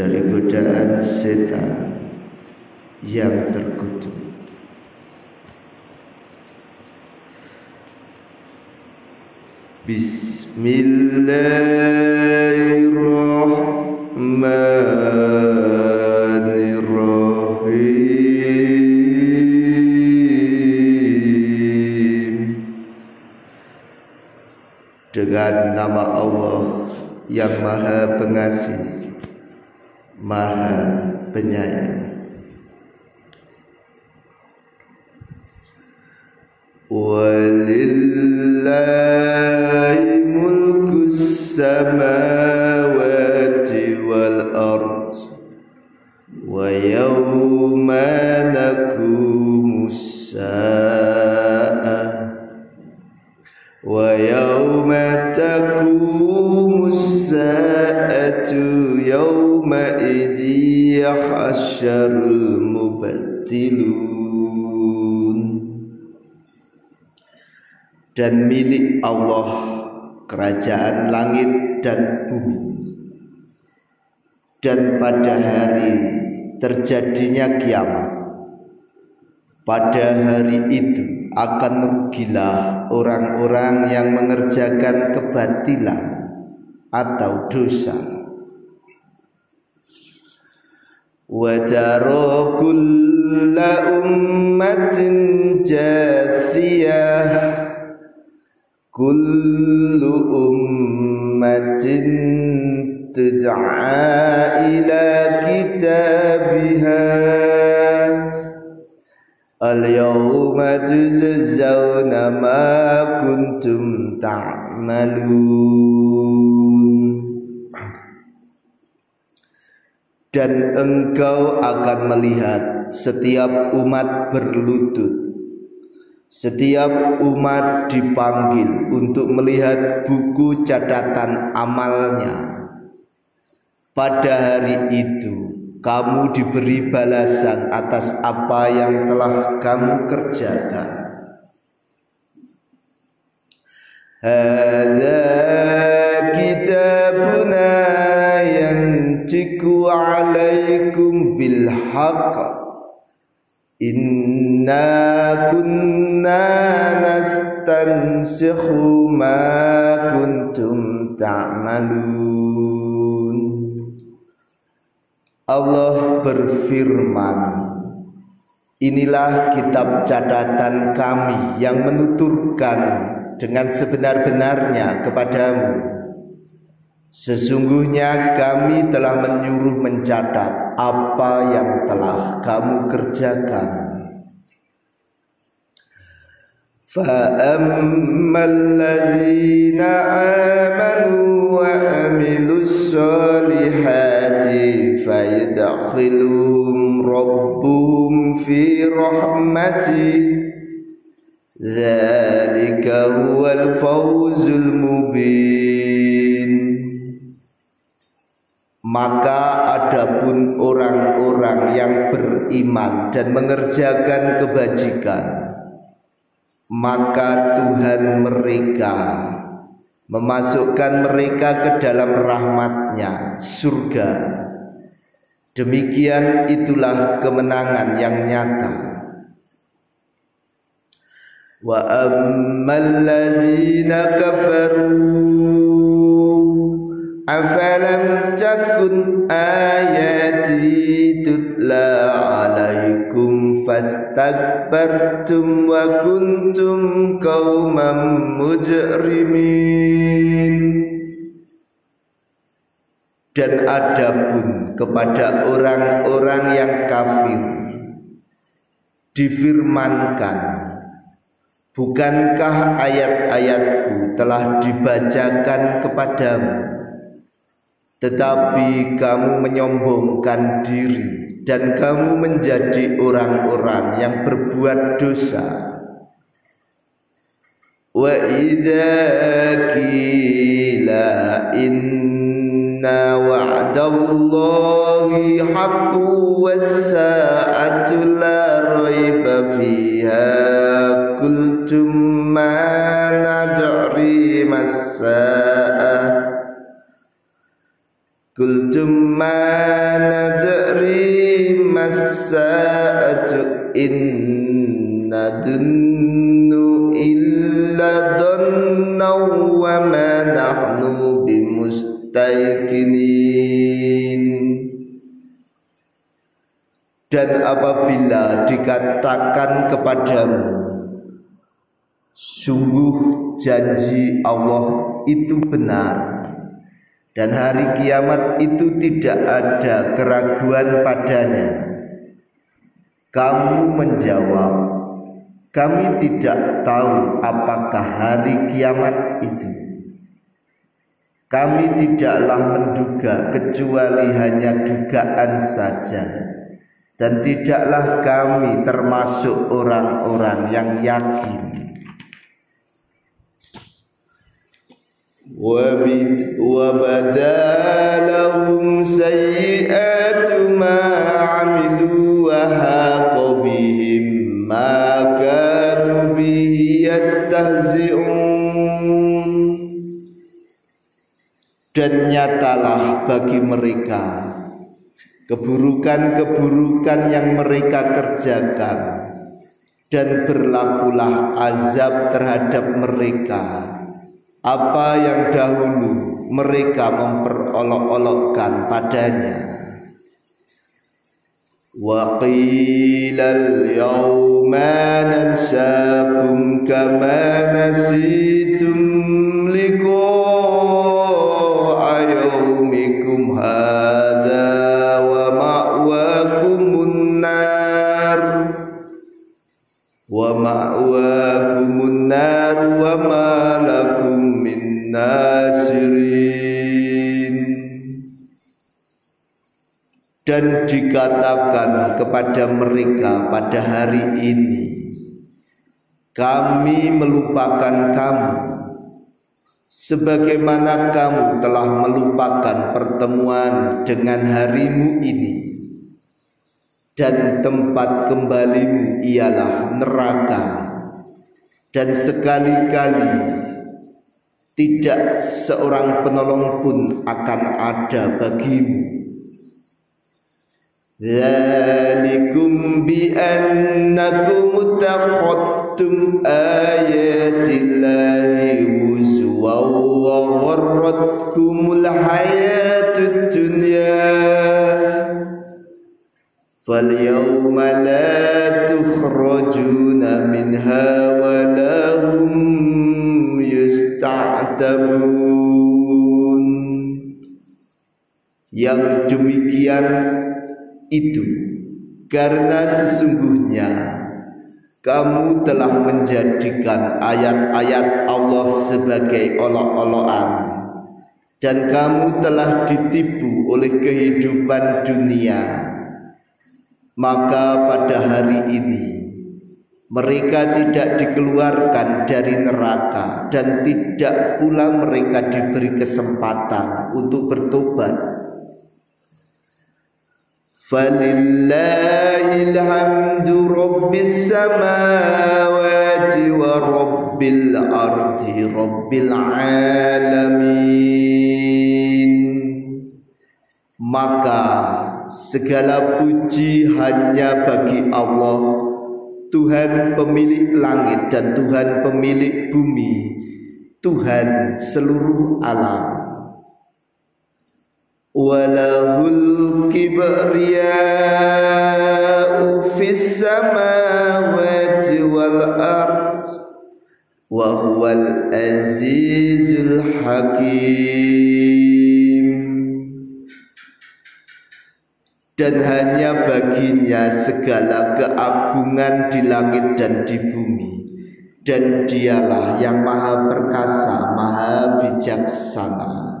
dari godaan setan yang terkutuk Bismillahirrahmanirrahim Dengan nama Allah yang maha pengasih Maha penyayang ولله السماوات والأرض ويوم نقوم الساعة ويوم تقوم الساعة يومئذ يحشر المبتلون dan milik Allah kerajaan langit dan bumi. Dan pada hari terjadinya kiamat pada hari itu akan rugilah orang-orang yang mengerjakan kebatilan atau dosa. Wa kulla ummatin jathiyah kullu ummatin tad'a ila kitabiha al-yawma tujzauna ma kuntum ta'malun dan engkau akan melihat setiap umat berlutut setiap umat dipanggil untuk melihat buku catatan amalnya. Pada hari itu, kamu diberi balasan atas apa yang telah kamu kerjakan. Hadza kitabuna yantiku alaikum bil Inna kunna nastansikhu ma kuntum ta'malun. Allah berfirman Inilah kitab catatan kami yang menuturkan dengan sebenar-benarnya kepadamu Sesungguhnya kami telah menyuruh mencatat apa yang telah kamu kerjakan. فأما الذين آمنوا وعملوا الصالحات فيدخلهم ربهم في رحمته ذلك هو الفوز المبين maka adapun orang-orang yang beriman dan mengerjakan kebajikan maka Tuhan mereka memasukkan mereka ke dalam rahmatnya surga. Demikian itulah kemenangan yang nyata. Wa ammal ladzina kafaru afalam takun ayati tutla alaikum fastakbartum wa kuntum qauman mujrimin. Dan adapun kepada orang-orang yang kafir difirmankan Bukankah ayat-ayatku telah dibacakan kepadamu tetapi kamu menyombongkan diri dan kamu menjadi orang-orang yang berbuat dosa. Wa idza qila inna wa'dallahi haqqu was-sa'atu la raiba fiha. Qultum ma nadri mas-sa'ah qultum ma nadri mas-sa'atu inna dunnu illa dhanna wa ma nahnu bimustaykinin dan apabila dikatakan kepadamu sungguh janji Allah itu benar dan hari kiamat itu tidak ada keraguan padanya kamu menjawab, kami tidak tahu apakah hari kiamat itu. Kami tidaklah menduga kecuali hanya dugaan saja. Dan tidaklah kami termasuk orang-orang yang yakin. وبدا لهم سيئات ما عملوا وهاق بهم ما كانوا به يستهزئون dan nyatalah bagi mereka keburukan-keburukan yang mereka kerjakan dan berlakulah azab terhadap mereka apa yang dahulu mereka memperolok-olokkan padanya? Wa qilal yawma nansakum kama nasitum dan dikatakan kepada mereka pada hari ini kami melupakan kamu sebagaimana kamu telah melupakan pertemuan dengan harimu ini. Dan tempat kembalimu ialah neraka. Dan sekali-kali tidak seorang penolong pun akan ada bagimu ذلكم بأنكم اتخذتم آيات الله هزوا وغرتكم الحياة الدنيا. فاليوم لا تخرجون منها ولا هم يستعتبون. yang demikian itu. Karena sesungguhnya kamu telah menjadikan ayat-ayat Allah sebagai olok-olokan. Dan kamu telah ditipu oleh kehidupan dunia. Maka pada hari ini mereka tidak dikeluarkan dari neraka dan tidak pula mereka diberi kesempatan untuk bertobat فلله الحمد رب السماوات ورب الأرض رب العالمين maka segala puji hanya bagi Allah Tuhan pemilik langit dan Tuhan pemilik bumi Tuhan seluruh alam walahul kibriya'u fis samawati wal ard wa huwal azizul hakim. Dan hanya baginya segala keagungan di langit dan di bumi dan dialah yang maha perkasa maha bijaksana